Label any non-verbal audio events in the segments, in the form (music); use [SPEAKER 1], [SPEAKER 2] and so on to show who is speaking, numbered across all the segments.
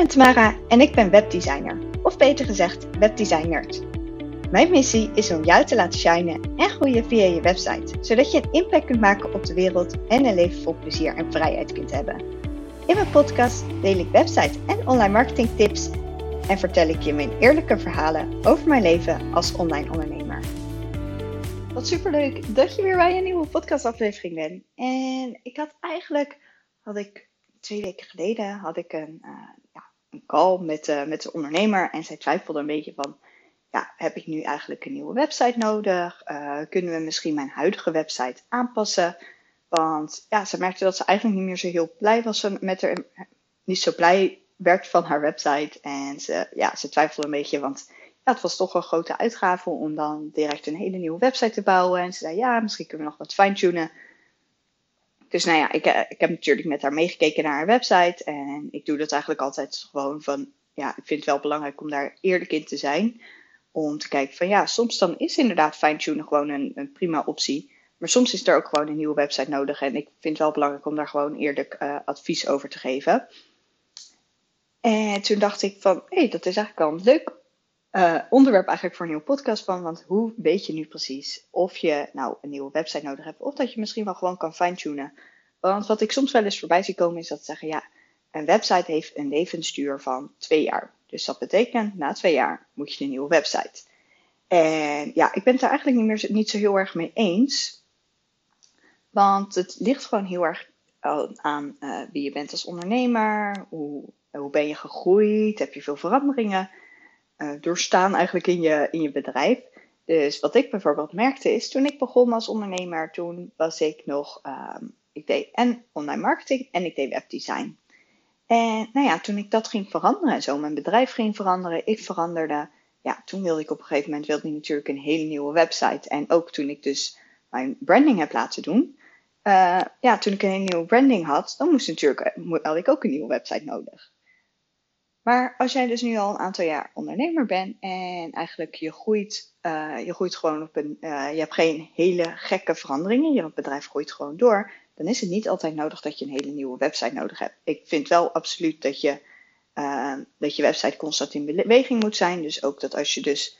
[SPEAKER 1] ben Tamara en ik ben webdesigner, of beter gezegd webdesigner. Mijn missie is om jou te laten shinen en groeien via je website, zodat je een impact kunt maken op de wereld en een leven vol plezier en vrijheid kunt hebben. In mijn podcast deel ik website en online marketing tips en vertel ik je mijn eerlijke verhalen over mijn leven als online ondernemer. Wat superleuk dat je weer bij een nieuwe podcastaflevering bent. En ik had eigenlijk, had ik twee weken geleden, had ik een, ja, een call met, uh, met de ondernemer. En zij twijfelde een beetje van, ja, heb ik nu eigenlijk een nieuwe website nodig? Uh, kunnen we misschien mijn huidige website aanpassen? Want ja, ze merkte dat ze eigenlijk niet meer zo heel blij was met haar, niet zo blij werd van haar website. En ze, ja, ze twijfelde een beetje, want ja, het was toch een grote uitgave om dan direct een hele nieuwe website te bouwen. En ze zei, ja, misschien kunnen we nog wat fine-tunen. Dus nou ja, ik, eh, ik heb natuurlijk met haar meegekeken naar haar website. En ik doe dat eigenlijk altijd gewoon van, ja, ik vind het wel belangrijk om daar eerlijk in te zijn. Om te kijken van, ja, soms dan is inderdaad fine-tunen gewoon een, een prima optie. Maar soms is er ook gewoon een nieuwe website nodig. En ik vind het wel belangrijk om daar gewoon eerlijk uh, advies over te geven. En toen dacht ik van, hé, hey, dat is eigenlijk wel een leuk uh, onderwerp eigenlijk voor een nieuwe podcast van. Want hoe weet je nu precies of je nou een nieuwe website nodig hebt. Of dat je misschien wel gewoon kan fine-tunen. Want wat ik soms wel eens voorbij zie komen is dat ze zeggen, ja, een website heeft een levensduur van twee jaar. Dus dat betekent, na twee jaar moet je een nieuwe website. En ja, ik ben het daar eigenlijk niet, meer, niet zo heel erg mee eens. Want het ligt gewoon heel erg aan uh, wie je bent als ondernemer. Hoe, hoe ben je gegroeid? Heb je veel veranderingen uh, doorstaan eigenlijk in je, in je bedrijf? Dus wat ik bijvoorbeeld merkte is, toen ik begon als ondernemer, toen was ik nog, um, ik deed en online marketing en ik deed webdesign. En nou ja, toen ik dat ging veranderen en zo, mijn bedrijf ging veranderen, ik veranderde, ja, toen wilde ik op een gegeven moment wilde ik natuurlijk een hele nieuwe website. En ook toen ik dus mijn branding heb laten doen, uh, ja, toen ik een hele nieuwe branding had, dan moest natuurlijk, had ik ook een nieuwe website nodig. Maar als jij dus nu al een aantal jaar ondernemer bent en eigenlijk je groeit, uh, je groeit gewoon op een, uh, je hebt geen hele gekke veranderingen, je bedrijf groeit gewoon door, dan is het niet altijd nodig dat je een hele nieuwe website nodig hebt. Ik vind wel absoluut dat je, uh, dat je website constant in beweging moet zijn. Dus ook dat als je dus,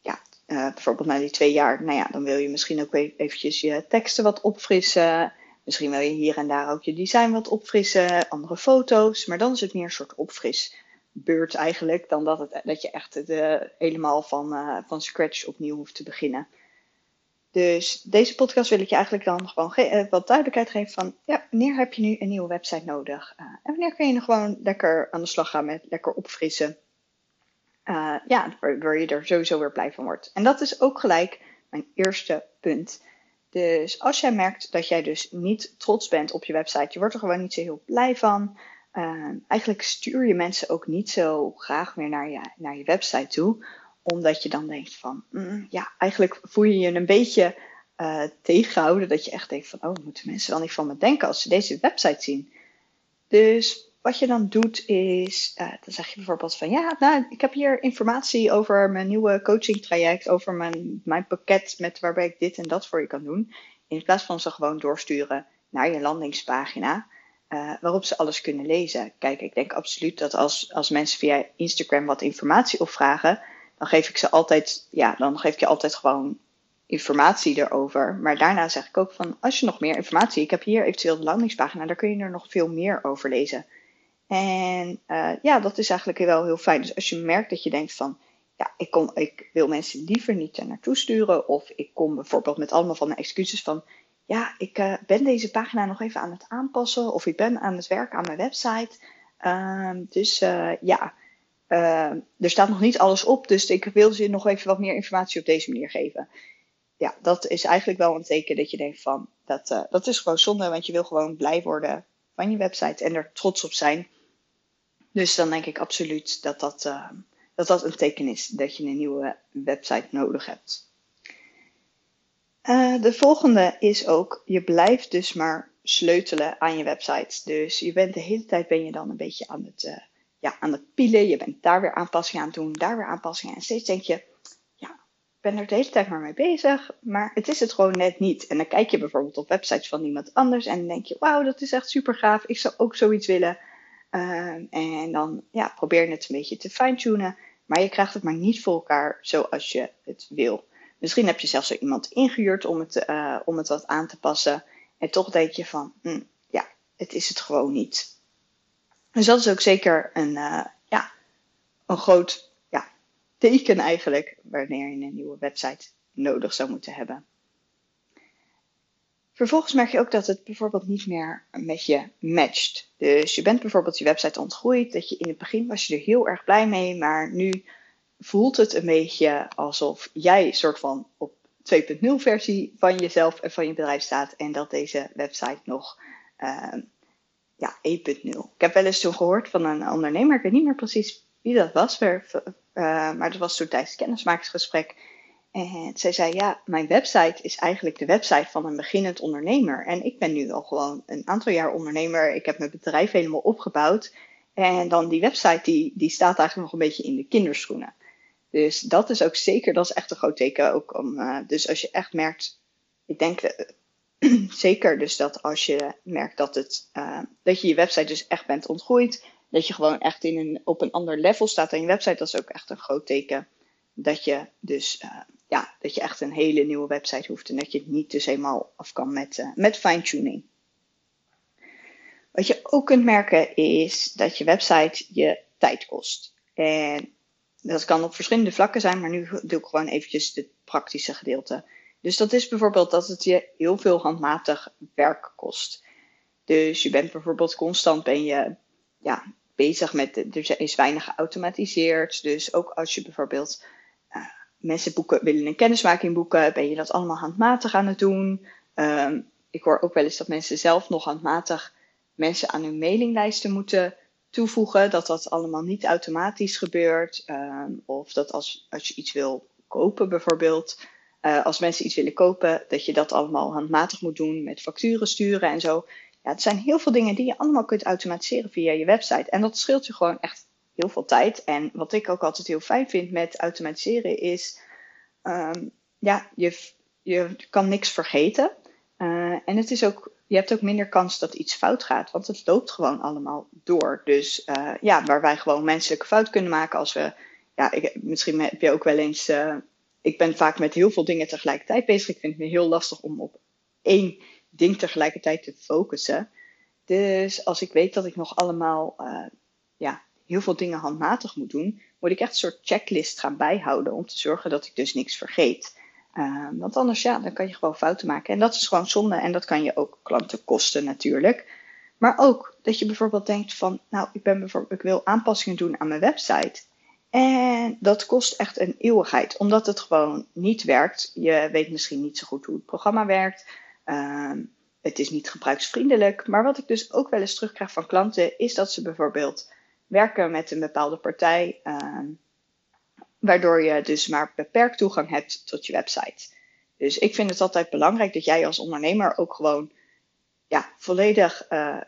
[SPEAKER 1] ja, bijvoorbeeld na die twee jaar, nou ja, dan wil je misschien ook eventjes je teksten wat opfrissen. Misschien wil je hier en daar ook je design wat opfrissen, andere foto's. Maar dan is het meer een soort opfrisbeurt eigenlijk, dan dat, het, dat je echt de, helemaal van, uh, van scratch opnieuw hoeft te beginnen. Dus deze podcast wil ik je eigenlijk dan gewoon uh, wat duidelijkheid geven van, ja, wanneer heb je nu een nieuwe website nodig? Uh, en wanneer kun je gewoon lekker aan de slag gaan met lekker opfrissen? ja, waardoor je er sowieso weer blij van wordt. En dat is ook gelijk mijn eerste punt. Dus als jij merkt dat jij dus niet trots bent op je website, je wordt er gewoon niet zo heel blij van. Uh, eigenlijk stuur je mensen ook niet zo graag meer naar je, naar je website toe. Omdat je dan denkt van, mm, ja, eigenlijk voel je je een beetje uh, tegenhouden. Dat je echt denkt van, oh, moeten mensen wel niet van me denken als ze deze website zien. Dus wat je dan doet is, uh, dan zeg je bijvoorbeeld van ja, nou, ik heb hier informatie over mijn nieuwe coaching traject, over mijn, mijn pakket met waarbij ik dit en dat voor je kan doen. In plaats van ze gewoon doorsturen naar je landingspagina, uh, waarop ze alles kunnen lezen. Kijk, ik denk absoluut dat als, als mensen via Instagram wat informatie opvragen, dan geef ik ze altijd, ja, dan geef ik je altijd gewoon informatie erover. Maar daarna zeg ik ook van, als je nog meer informatie, ik heb hier eventueel de landingspagina, daar kun je er nog veel meer over lezen. En uh, ja, dat is eigenlijk wel heel fijn. Dus als je merkt dat je denkt van, ja, ik, kom, ik wil mensen liever niet er naartoe sturen. Of ik kom bijvoorbeeld met allemaal van de excuses van, ja, ik uh, ben deze pagina nog even aan het aanpassen. Of ik ben aan het werken aan mijn website. Uh, dus uh, ja, er staat nog niet alles op. Dus ik wil ze nog even wat meer informatie op deze manier geven. Ja, dat is eigenlijk wel een teken dat je denkt van, dat, dat is gewoon zonde. Want je wil gewoon blij worden van je website en er trots op zijn. Dus dan denk ik absoluut dat dat, uh, dat dat een teken is dat je een nieuwe website nodig hebt. Uh, de volgende is ook, je blijft dus maar sleutelen aan je website. Dus je bent de hele tijd ben je dan een beetje aan het, uh, ja, aan het pielen. Je bent daar weer aanpassingen aan het doen, daar weer aanpassingen. En steeds denk je, ja, ik ben er de hele tijd maar mee bezig, maar het is het gewoon net niet. En dan kijk je bijvoorbeeld op websites van iemand anders en dan denk je, wauw, dat is echt super gaaf. Ik zou ook zoiets willen. Ehm, en dan ja, probeer je het een beetje te fine-tunen. Maar je krijgt het maar niet voor elkaar zoals je het wil. Misschien heb je zelfs zo iemand ingehuurd om het, uh, om het wat aan te passen. En toch denk je van, hm, ja, het is het gewoon niet. Dus dat is ook zeker een, uh, ja, een groot ja, teken eigenlijk wanneer je een nieuwe website nodig zou moeten hebben. Vervolgens merk je ook dat het bijvoorbeeld niet meer met je matcht. Dus je bent bijvoorbeeld je website ontgroeid, dat je in het begin was je er heel erg blij mee, maar nu voelt het een beetje alsof jij soort van op 2.0 versie van jezelf en van je bedrijf staat en dat deze website nog uh, ja, 1.0. Ik heb wel eens toen gehoord van een ondernemer, ik weet niet meer precies wie dat was, maar, uh, maar dat was toen tijdens het kennismakingsgesprek. En zij zei, ja, mijn website is eigenlijk de website van een beginnend ondernemer. En ik ben nu al gewoon een aantal jaar ondernemer. Ik heb mijn bedrijf helemaal opgebouwd. En dan die website, die, die staat eigenlijk nog een beetje in de kinderschoenen. Dus dat is ook zeker, dat is echt een groot teken. Ook om, uh, dus als je echt merkt, ik denk uh, (clears throat) zeker dus dat als je merkt dat, het, uh, dat je je website dus echt bent ontgroeid. Dat je gewoon echt in een, op een ander level staat aan je website. Dat is ook echt een groot teken dat je dus ja, dat je echt een hele nieuwe website hoeft en dat je het niet dus helemaal af kan met, uh, met fine-tuning. Wat je ook kunt merken is dat je website je tijd kost. En dat kan op verschillende vlakken zijn, maar nu doe ik gewoon eventjes het praktische gedeelte. Dus dat is bijvoorbeeld dat het je heel veel handmatig werk kost. Dus je bent bijvoorbeeld constant ben je ja, bezig met, er is weinig geautomatiseerd. Dus ook als je bijvoorbeeld mensen boeken, willen een kennismaking boeken, ben je dat allemaal handmatig aan het doen. Um, ik hoor ook wel eens dat mensen zelf nog handmatig mensen aan hun mailinglijsten moeten toevoegen. Dat dat allemaal niet automatisch gebeurt. Um, of dat als, als je iets wil kopen bijvoorbeeld. Uh, als mensen iets willen kopen, dat je dat allemaal handmatig moet doen met facturen sturen en zo. Ja, het zijn heel veel dingen die je allemaal kunt automatiseren via je website. En dat scheelt je gewoon echt heel veel tijd. En wat ik ook altijd heel fijn vind met automatiseren is, um, ja, je, je kan niks vergeten. Uh, en het is ook, je hebt ook minder kans dat iets fout gaat, want het loopt gewoon allemaal door. Dus uh, ja, waar wij gewoon menselijke fout kunnen maken als we, ja, ik, misschien heb je ook wel eens, uh, ik ben vaak met heel veel dingen tegelijkertijd bezig. Ik vind het heel lastig om op één ding tegelijkertijd te focussen. Dus als ik weet dat ik nog allemaal ja, heel veel dingen handmatig moet doen, moet ik echt een soort checklist gaan bijhouden om te zorgen dat ik dus niks vergeet. Uh, want anders ja, dan kan je gewoon fouten maken. En dat is gewoon zonde en dat kan je ook klanten kosten natuurlijk. Maar ook dat je bijvoorbeeld denkt van, nou, ik, ben bijvoorbeeld, ik wil aanpassingen doen aan mijn website. En dat kost echt een eeuwigheid, omdat het gewoon niet werkt. Je weet misschien niet zo goed hoe het programma werkt. Uh, het is niet gebruiksvriendelijk. Maar wat ik dus ook wel eens terugkrijg van klanten, is dat ze bijvoorbeeld werken met een bepaalde partij, uh, waardoor je dus maar beperkt toegang hebt tot je website. Dus ik vind het altijd belangrijk dat jij als ondernemer ook gewoon ja, volledig uh,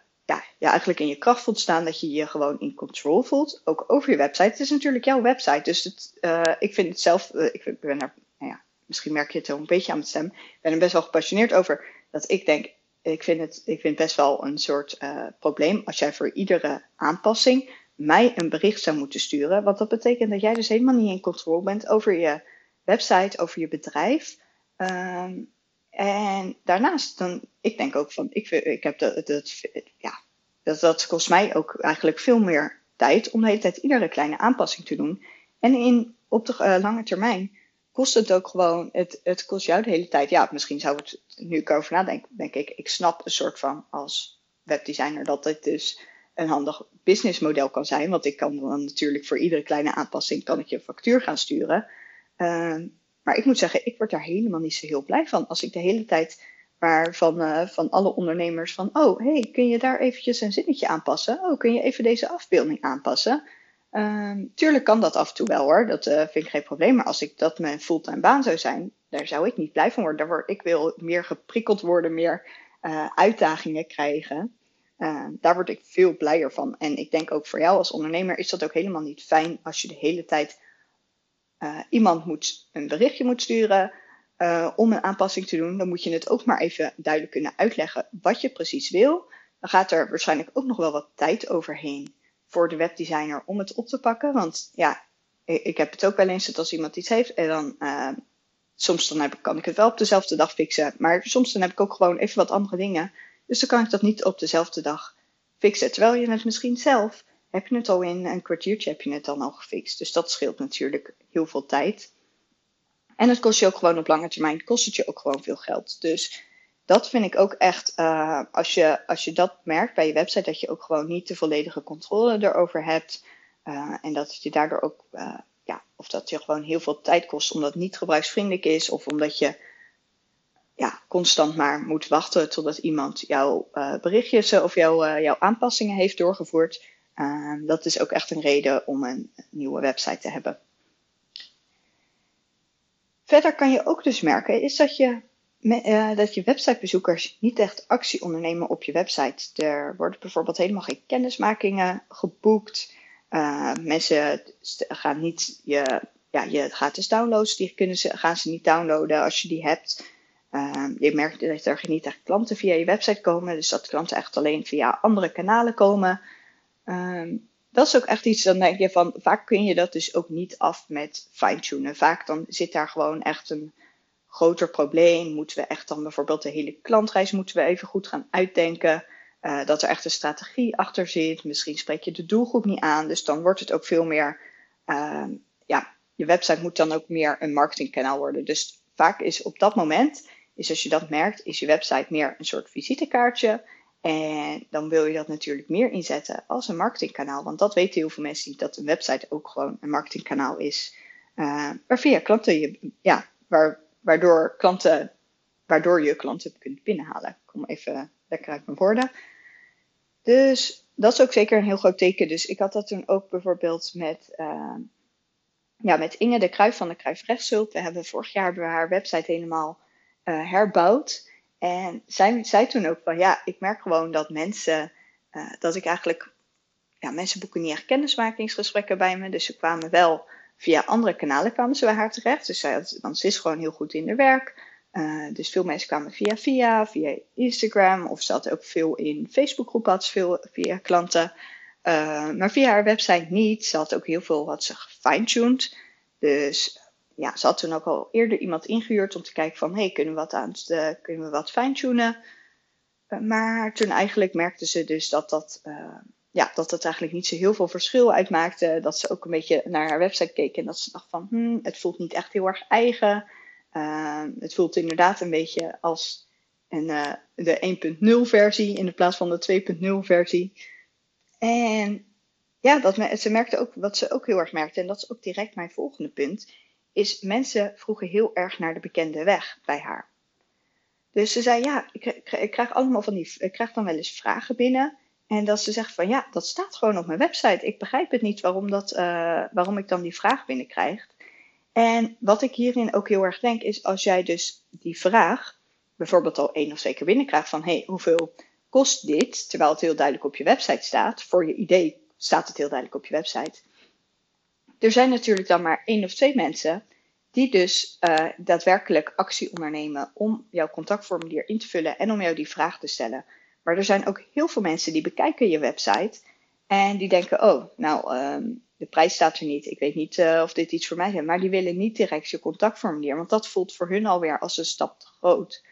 [SPEAKER 1] ja, eigenlijk in je kracht voelt staan, dat je je gewoon in control voelt, ook over je website. Het is natuurlijk jouw website, dus het, uh, ik vind het zelf, uh, ik ben er, nou ja, misschien merk je het wel een beetje aan mijn stem, ik ben er best wel gepassioneerd over, dat ik denk, ik vind het, ik vind best wel een soort probleem als jij voor iedere aanpassing mij een bericht zou moeten sturen. Want dat betekent dat jij dus helemaal niet in controle bent over je website, over je bedrijf. Um, en daarnaast, dan, ik denk ook van, ik, ik heb dat, ja, dat, kost mij ook eigenlijk veel meer tijd om de hele tijd iedere kleine aanpassing te doen. En in, op de uh, lange termijn kost het ook gewoon, het, het kost jou de hele tijd. Ja, misschien zou het, nu ik erover nadenk, denk ik, ik snap een soort van als webdesigner dat dit dus een handig businessmodel kan zijn. Want ik kan dan natuurlijk voor iedere kleine aanpassing kan ik je een factuur gaan sturen. Uh, maar ik moet zeggen, ik word daar helemaal niet zo heel blij van. Als ik de hele tijd maar van, uh, van alle ondernemers van, oh hey, kun je daar eventjes een zinnetje aanpassen? Oh, kun je even deze afbeelding aanpassen? Uh, tuurlijk kan dat af en toe wel hoor, dat uh, vind ik geen probleem. Maar als ik dat mijn fulltime baan zou zijn, daar zou ik niet blij van worden. Daar ik wil meer geprikkeld worden, meer uh, uitdagingen krijgen. Uh, daar word ik veel blijer van. En ik denk ook voor jou als ondernemer is dat ook helemaal niet fijn als je de hele tijd uh, iemand moet, een berichtje moet sturen uh, om een aanpassing te doen. Dan moet je het ook maar even duidelijk kunnen uitleggen wat je precies wil. dan gaat er waarschijnlijk ook nog wel wat tijd overheen voor de webdesigner om het op te pakken. Want ja, ik heb het ook wel eens dat als iemand iets heeft en dan soms dan heb kan ik het wel op dezelfde dag fixen. Maar soms dan heb ik ook gewoon even wat andere dingen. Dus dan kan ik dat niet op dezelfde dag fixen. Terwijl je het misschien zelf, heb je het al in een kwartiertje heb je het dan al gefixt. Dus dat scheelt natuurlijk heel veel tijd. En het kost je ook gewoon op lange termijn, kost het je ook gewoon veel geld. Dus dat vind ik ook echt, uh, als, je, als je dat merkt bij je website, dat je ook gewoon niet de volledige controle erover hebt. Uh, en dat je daardoor ook, uh, ja, of dat je gewoon heel veel tijd kost omdat het niet gebruiksvriendelijk is. Of omdat je ja, constant maar moet wachten totdat iemand jouw berichtjes of jouw, jouw aanpassingen heeft doorgevoerd. dat is ook echt een reden om een nieuwe website te hebben. Verder kan je ook dus merken, is dat je dat je websitebezoekers niet echt actie ondernemen op je website. Er worden bijvoorbeeld helemaal geen kennismakingen geboekt. Uh, mensen gaan niet je, ja, je gratis downloads, die kunnen ze, gaan ze niet downloaden als je die hebt. Uh, je merkt dat er niet echt klanten via je website komen, dus dat klanten echt alleen via andere kanalen komen. Ehm, dat is ook echt iets, dan denk je van, vaak kun je dat dus ook niet af met fine-tunen. Vaak dan zit daar gewoon echt een groter probleem? Moeten we echt dan bijvoorbeeld de hele klantreis moeten we even goed gaan uitdenken? Uh, dat er echt een strategie achter zit. Misschien spreek je de doelgroep niet aan. Dus dan wordt het ook veel meer. Uh, ja, je website moet dan ook meer een marketingkanaal worden. Dus vaak is op dat moment, is als je dat merkt, is je website meer een soort visitekaartje. En dan wil je dat natuurlijk meer inzetten als een marketingkanaal. Want dat weten heel veel mensen niet, dat een website ook gewoon een marketingkanaal is. Uh, klanten je, ja, waar waardoor, klanten, waardoor je klanten kunt binnenhalen. Ik kom even lekker uit mijn woorden. Dus dat is ook zeker een heel groot teken. Dus ik had dat toen ook bijvoorbeeld met, uh, ja, met Inge de Kruif van de Kruif Rechtshulp. We hebben vorig jaar we haar website helemaal uh, herbouwd. En zij zei toen ook van ja, ik merk gewoon dat mensen, uh, dat ik eigenlijk, ja, mensen boeken niet echt kennismakingsgesprekken bij me. Dus ze kwamen wel via andere kanalen kwamen ze bij haar terecht. Dus zij had, want ze is gewoon heel goed in haar werk. Uh, dus veel mensen kwamen via via, via Instagram. Of ze had ook veel in Facebookgroepen, had veel via klanten. Maar via haar website niet. Ze had ook heel veel wat ze gefine-tuned. Dus ja, ze had toen ook al eerder iemand ingehuurd om te kijken van... hey, kunnen we wat, aan het, kunnen we wat fine-tunen? Uh, maar toen eigenlijk merkte ze dus dat dat ja, dat het eigenlijk niet zo heel veel verschil uitmaakte. Dat ze ook een beetje naar haar website keek en dat ze dacht van, hmm, het voelt niet echt heel erg eigen. Het voelt inderdaad een beetje als een, de 1.0 versie in plaats van de 2.0 versie. En ja, dat, ze merkte ook, wat ze ook heel erg merkte, en dat is ook direct mijn volgende punt, is mensen vroegen heel erg naar de bekende weg bij haar. Dus ze zei, ja, ik, ik krijg allemaal van die, ik krijg dan wel eens vragen binnen. En dat ze zegt van ja, dat staat gewoon op mijn website. Ik begrijp het niet waarom, dat, uh, waarom ik dan die vraag binnenkrijg. En wat ik hierin ook heel erg denk is als jij dus die vraag bijvoorbeeld al één of twee keer binnenkrijgt van hey, hoeveel kost dit? Terwijl het heel duidelijk op je website staat. Voor je idee staat het heel duidelijk op je website. Er zijn natuurlijk dan maar één of twee mensen die dus uh, daadwerkelijk actie ondernemen om jouw contactformulier in te vullen en om jou die vraag te stellen. Maar er zijn ook heel veel mensen die bekijken je website en die denken, oh, nou, um, de prijs staat er niet. Ik weet niet uh, of dit iets voor mij is. Maar die willen niet direct je contactformulier, want dat voelt voor hun alweer als een stap te groot.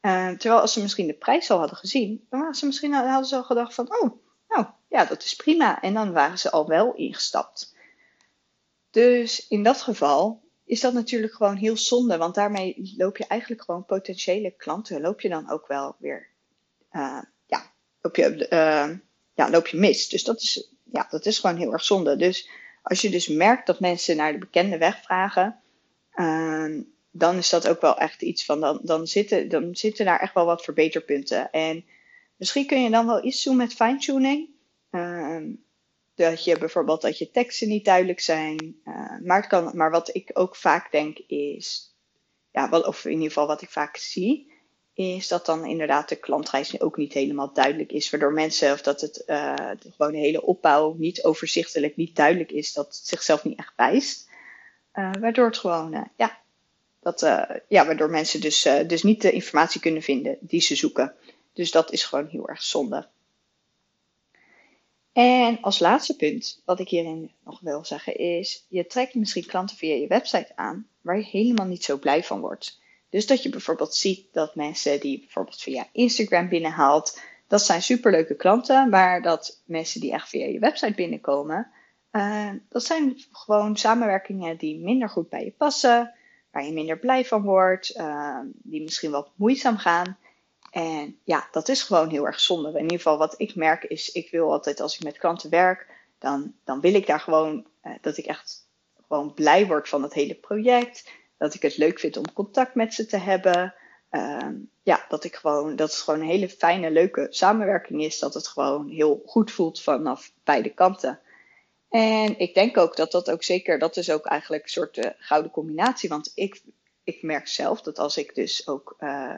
[SPEAKER 1] Uh, terwijl als ze misschien de prijs al hadden gezien, dan waren ze misschien, hadden ze al gedacht van, oh, nou, ja, dat is prima. En dan waren ze al wel ingestapt. Dus in dat geval is dat natuurlijk gewoon heel zonde, want daarmee loop je eigenlijk gewoon potentiële klanten, loop je dan ook wel weer uh, ja, loop je, uh, ja, loop je mis. Dus dat is, ja, dat is gewoon heel erg zonde. Dus als je dus merkt dat mensen naar de bekende weg vragen, uh, dan is dat ook wel echt iets van, dan, dan, zitten, dan zitten daar echt wel wat verbeterpunten. En misschien kun je dan wel iets doen met fine-tuning. Ehm, dat je bijvoorbeeld dat je teksten niet duidelijk zijn. Uh, maar, het kan, maar wat ik ook vaak denk is, ja, wel, of in ieder geval wat ik vaak zie, is dat dan inderdaad de klantreis ook niet helemaal duidelijk is. Waardoor mensen, of dat het gewoon de hele opbouw niet overzichtelijk, niet duidelijk is, dat het zichzelf niet echt wijst. Uh, waardoor het gewoon, ja, dat, ja, waardoor mensen dus, dus niet de informatie kunnen vinden die ze zoeken. Dus dat is gewoon heel erg zonde. En als laatste punt, wat ik hierin nog wil zeggen, is: je trekt misschien klanten via je website aan waar je helemaal niet zo blij van wordt. Dus dat je bijvoorbeeld ziet dat mensen die bijvoorbeeld via Instagram binnenhaalt, dat zijn superleuke klanten, maar dat mensen die echt via je website binnenkomen, uh, dat zijn gewoon samenwerkingen die minder goed bij je passen, waar je minder blij van wordt, uh, die misschien wat moeizaam gaan. En ja, dat is gewoon heel erg zonde. In ieder geval, wat ik merk is, ik wil altijd als ik met klanten werk, dan, dan wil ik daar gewoon uh, dat ik echt gewoon blij word van het hele project. Dat ik het leuk vind om contact met ze te hebben. Uh, ja, dat ik gewoon, dat het gewoon een hele fijne, leuke samenwerking is. Dat het gewoon heel goed voelt vanaf beide kanten. En ik denk ook dat dat ook zeker, dat is ook eigenlijk een soort uh, gouden combinatie. Want ik, ik merk zelf dat als ik dus ook uh,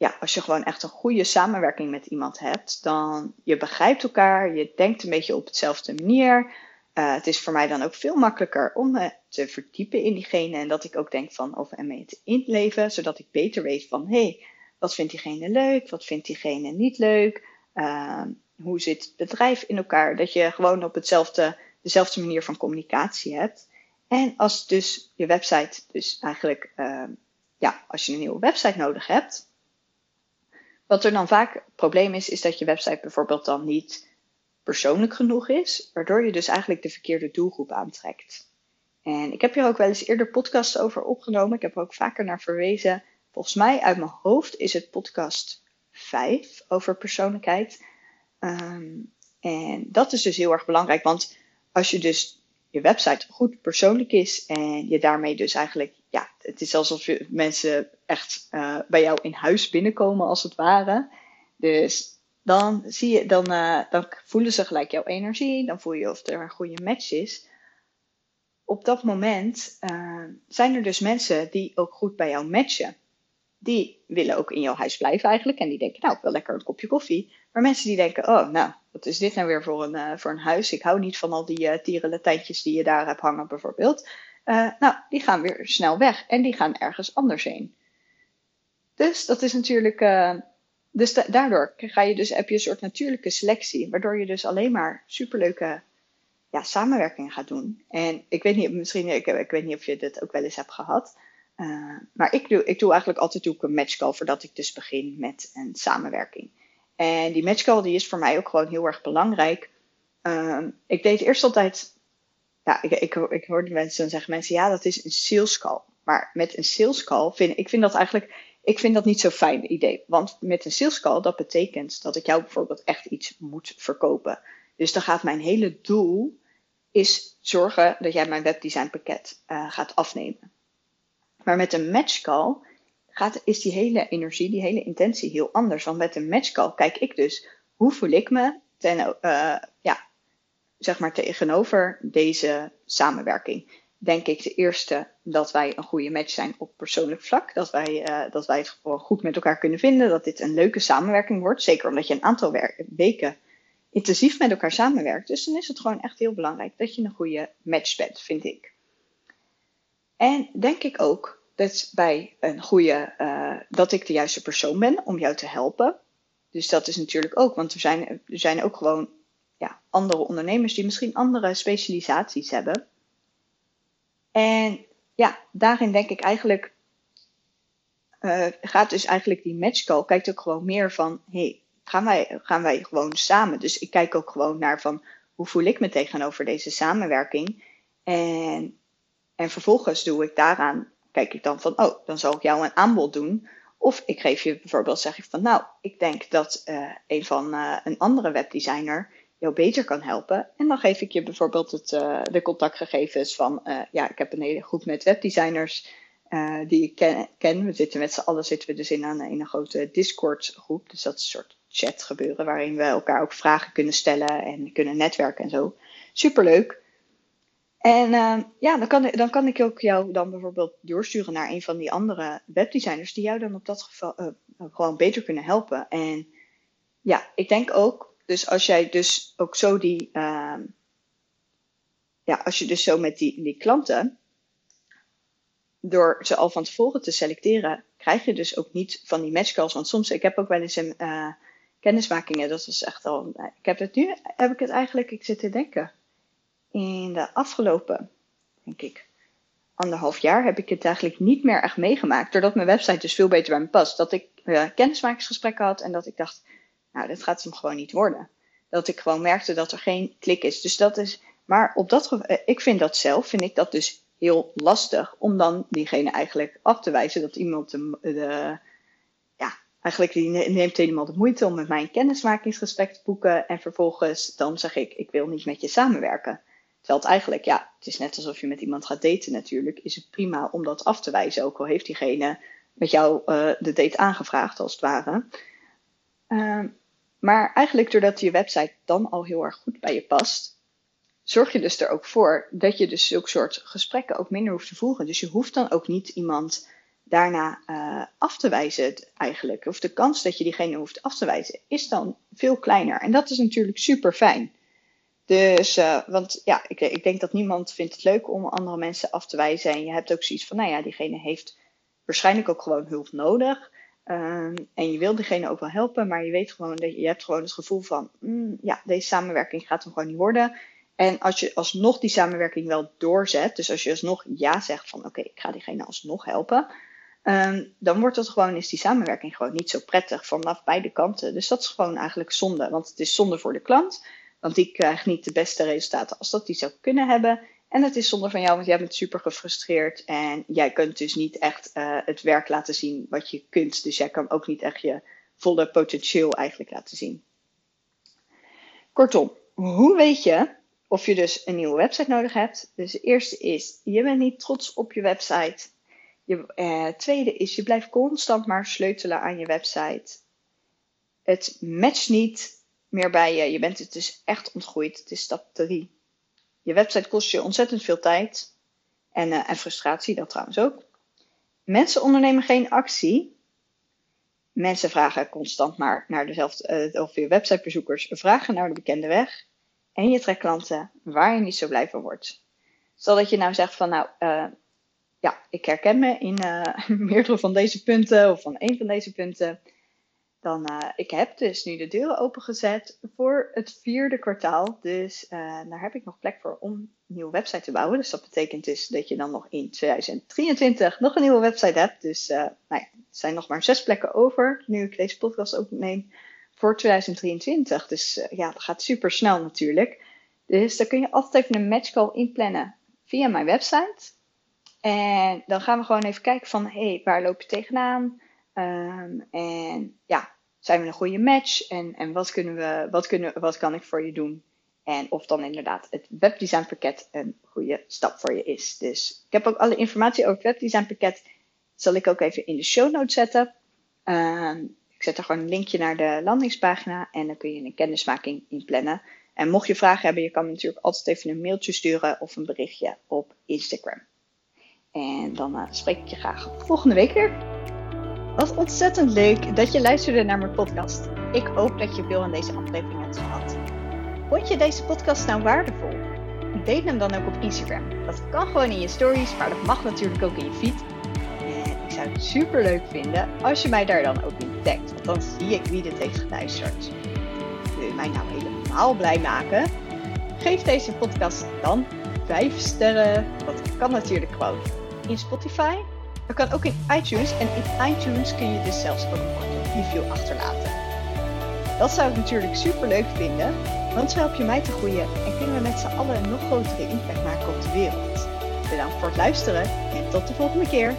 [SPEAKER 1] ja, als je gewoon echt een goede samenwerking met iemand hebt, dan je begrijpt elkaar, je denkt een beetje op hetzelfde manier. Uh, het is voor mij dan ook veel makkelijker om me te verdiepen in diegene en dat ik ook denk van over mee te inleven, zodat ik beter weet van hé, hey, wat vindt diegene leuk, wat vindt diegene niet leuk, uh, hoe zit het bedrijf in elkaar, dat je gewoon op hetzelfde, dezelfde manier van communicatie hebt. En als dus je website, dus eigenlijk, uh, ja, als je een nieuwe website nodig hebt, wat er dan vaak probleem is, is dat je website bijvoorbeeld dan niet persoonlijk genoeg is, waardoor je dus eigenlijk de verkeerde doelgroep aantrekt. En ik heb hier ook wel eens eerder podcasts over opgenomen. Ik heb er ook vaker naar verwezen. Volgens mij uit mijn hoofd is het podcast 5 over persoonlijkheid. Um, en dat is dus heel erg belangrijk, want als je dus je website goed persoonlijk is en je daarmee dus eigenlijk ja, het is alsof je mensen echt uh, bij jou in huis binnenkomen, als het ware. Dus dan, zie je, dan, uh, dan voelen ze gelijk jouw energie. Dan voel je of er een goede match is. Op dat moment uh, zijn er dus mensen die ook goed bij jou matchen. Die willen ook in jouw huis blijven eigenlijk. En die denken, nou, ik wil lekker een kopje koffie. Maar mensen die denken, oh, nou, wat is dit nou weer voor een, voor een huis? Ik hou niet van al die uh, tierenletijntjes die je daar hebt hangen bijvoorbeeld. Uh, nou, die gaan weer snel weg en die gaan ergens anders heen. Dus dat is natuurlijk. Uh, dus da daardoor ga je dus, heb je een soort natuurlijke selectie, waardoor je dus alleen maar superleuke ja, samenwerkingen gaat doen. En ik weet niet, misschien, ik, ik weet niet of je dit ook wel eens hebt gehad. Uh, maar ik doe, ik doe eigenlijk altijd doe ik een matchcall voordat ik dus begin met een samenwerking. En die matchcall die is voor mij ook gewoon heel erg belangrijk. Ik deed eerst altijd ja, ik, ik, ik hoorde mensen dan zeggen mensen, ja, dat is een sales call. Maar met een sales call vind ik vind dat eigenlijk, ik vind dat niet zo'n fijn idee. Want met een sales call, dat betekent dat ik jou bijvoorbeeld echt iets moet verkopen. Dus dan gaat mijn hele doel is zorgen dat jij mijn webdesign pakket uh, gaat afnemen. Maar met een match call gaat, is die hele energie, die hele intentie heel anders. Want met een match call kijk ik dus, hoe voel ik me ten, uh, ja, zeg maar tegenover deze samenwerking. Denk ik de eerste dat wij een goede match zijn op persoonlijk vlak. Dat wij, uh, dat wij het gewoon goed met elkaar kunnen vinden. Dat dit een leuke samenwerking wordt. Zeker omdat je een aantal weken intensief met elkaar samenwerkt. Dus dan is het gewoon echt heel belangrijk dat je een goede match bent, vind ik. En denk ik ook dat bij een goede, uh, dat ik de juiste persoon ben om jou te helpen. Dus dat is natuurlijk ook, want er zijn, er zijn ook gewoon ja, andere ondernemers die misschien andere specialisaties hebben. En ja, daarin denk ik eigenlijk, uh, gaat dus eigenlijk die matchcall, kijkt ook gewoon meer van, hey, gaan wij, gaan wij gewoon samen? Dus ik kijk ook gewoon naar van, hoe voel ik me tegenover deze samenwerking? En, en vervolgens doe ik daaraan, kijk ik dan van, oh, dan zal ik jou een aanbod doen. Of ik geef je bijvoorbeeld, zeg ik van, nou, ik denk dat uh, een van uh, een andere webdesigner jou beter kan helpen. En dan geef ik je bijvoorbeeld het, uh, de contactgegevens van, uh, ja, ik heb een hele groep met webdesigners uh, die ik ken. We zitten met z'n allen zitten we dus in een, een grote Discord groep. Dus dat is een soort chat gebeuren waarin we elkaar ook vragen kunnen stellen en kunnen netwerken en zo. Superleuk. En ja, dan kan, dan kan ik ook jou dan bijvoorbeeld doorsturen naar een van die andere webdesigners die jou dan op dat geval gewoon beter kunnen helpen. En ja, ik denk ook dus als jij dus ook zo die, uh, ja, als je dus zo met die, die klanten, door ze al van tevoren te selecteren, krijg je dus ook niet van die matchcalls. Want soms, ik heb ook wel eens een, uh, kennismakingen, dat is echt al. Ik heb het nu, heb ik het eigenlijk, ik zit te denken. In de afgelopen, denk ik, anderhalf jaar heb ik het eigenlijk niet meer echt meegemaakt. Doordat mijn website dus veel beter bij me past. Dat ik uh, kennismakingsgesprekken had en dat ik dacht, nou, dit gaat hem gewoon niet worden. Dat ik gewoon merkte dat er geen klik is. Dus dat is, maar op dat uh, ik vind dat zelf, vind ik dat dus heel lastig om dan diegene eigenlijk af te wijzen dat iemand de, ja, eigenlijk die neemt helemaal de moeite om met mij een kennismakingsgesprek te boeken en vervolgens dan zeg ik, ik wil niet met je samenwerken. Terwijl het eigenlijk, ja, het is net alsof je met iemand gaat daten natuurlijk, is het prima om dat af te wijzen, ook al heeft diegene met jou uh, de date aangevraagd als het ware. Uh, maar eigenlijk doordat je website dan al heel erg goed bij je past, zorg je dus er ook voor dat je dus zulke soort gesprekken ook minder hoeft te voeren. Dus je hoeft dan ook niet iemand daarna uh, af te wijzen eigenlijk. Of de kans dat je diegene hoeft af te wijzen is dan veel kleiner. En dat is natuurlijk super fijn. Dus, uh, want ja, ik, ik, denk dat niemand vindt het leuk om andere mensen af te wijzen. En je hebt ook zoiets van, nou ja, diegene heeft waarschijnlijk ook gewoon hulp nodig. Um, en je wil diegene ook wel helpen, maar je weet gewoon dat je, hebt gewoon het gevoel van, mm, ja, deze samenwerking gaat hem gewoon niet worden. En als je alsnog die samenwerking wel doorzet, dus als je alsnog ja zegt van, oké, ik ga diegene alsnog helpen, um, dan wordt het gewoon, is die samenwerking gewoon niet zo prettig vanaf beide kanten. Dus dat is gewoon eigenlijk zonde, want het is zonde voor de klant. Want die krijgt niet de beste resultaten als dat die zou kunnen hebben. En het is zonde van jou, want jij bent super gefrustreerd. En jij kunt dus niet echt uh, het werk laten zien wat je kunt. Dus jij kan ook niet echt je volle potentieel eigenlijk laten zien. Kortom, hoe weet je of je dus een nieuwe website nodig hebt? Dus de eerste is, je bent niet trots op je website. Je, uh, tweede is, je blijft constant maar sleutelen aan je website. Het matcht niet meer bij je. Je bent het dus echt ontgroeid. Het is stap 3. Je website kost je ontzettend veel tijd. En, uh, en frustratie, dat trouwens ook. Mensen ondernemen geen actie. Mensen vragen constant maar naar dezelfde, uh, of je websitebezoekers vragen naar de bekende weg. En je trekt klanten waar je niet zo blij van wordt. Stel dat je nou zegt van nou, uh, ja, ik herken me in (laughs) meerdere van deze punten of van één van deze punten dan, uh, ik heb dus nu de deuren opengezet voor het vierde kwartaal. Dus uh, daar heb ik nog plek voor om een nieuwe website te bouwen. Dus dat betekent dus dat je dan nog in 2023 nog een nieuwe website hebt. Dus uh, nou ja, er zijn nog maar zes plekken over, nu ik deze podcast opneem, voor 2023. Dus ja, dat gaat super snel natuurlijk. Dus dan kun je altijd even een match call inplannen via mijn website. En dan gaan we gewoon even kijken van, hé, hey, waar loop je tegenaan? Um, en ja, zijn we een goede match? En, en wat, kunnen we, wat, kunnen, wat kan ik voor je doen? En of dan inderdaad het webdesign pakket een goede stap voor je is. Dus ik heb ook alle informatie over het webdesign pakket. Zal ik ook even in de show notes zetten. Um, ik zet er gewoon een linkje naar de landingspagina. En dan kun je een kennismaking inplannen. En mocht je vragen hebben, je kan natuurlijk altijd even een mailtje sturen of een berichtje op Instagram. En dan uh, spreek ik je graag volgende week weer. Wat ontzettend leuk dat je luisterde naar mijn podcast. Ik hoop dat je veel aan deze aflevering hebt gehad. Vond je deze podcast nou waardevol? Deel hem dan ook op Instagram. Dat kan gewoon in je stories, maar dat mag natuurlijk ook in je feed. En ik zou het super leuk vinden als je mij daar dan ook in tagt, want dan zie ik wie dit heeft geluisterd. Wil je mij nou helemaal blij maken? Geef deze podcast dan 5 sterren. Dat kan natuurlijk gewoon in Spotify dat kan ook in iTunes en in iTunes kun je dus zelfs ook een review achterlaten. Dat zou ik natuurlijk super leuk vinden, want zo help je mij te groeien en kunnen we met z'n allen een nog grotere impact maken op de wereld. Bedankt voor het luisteren en tot de volgende keer.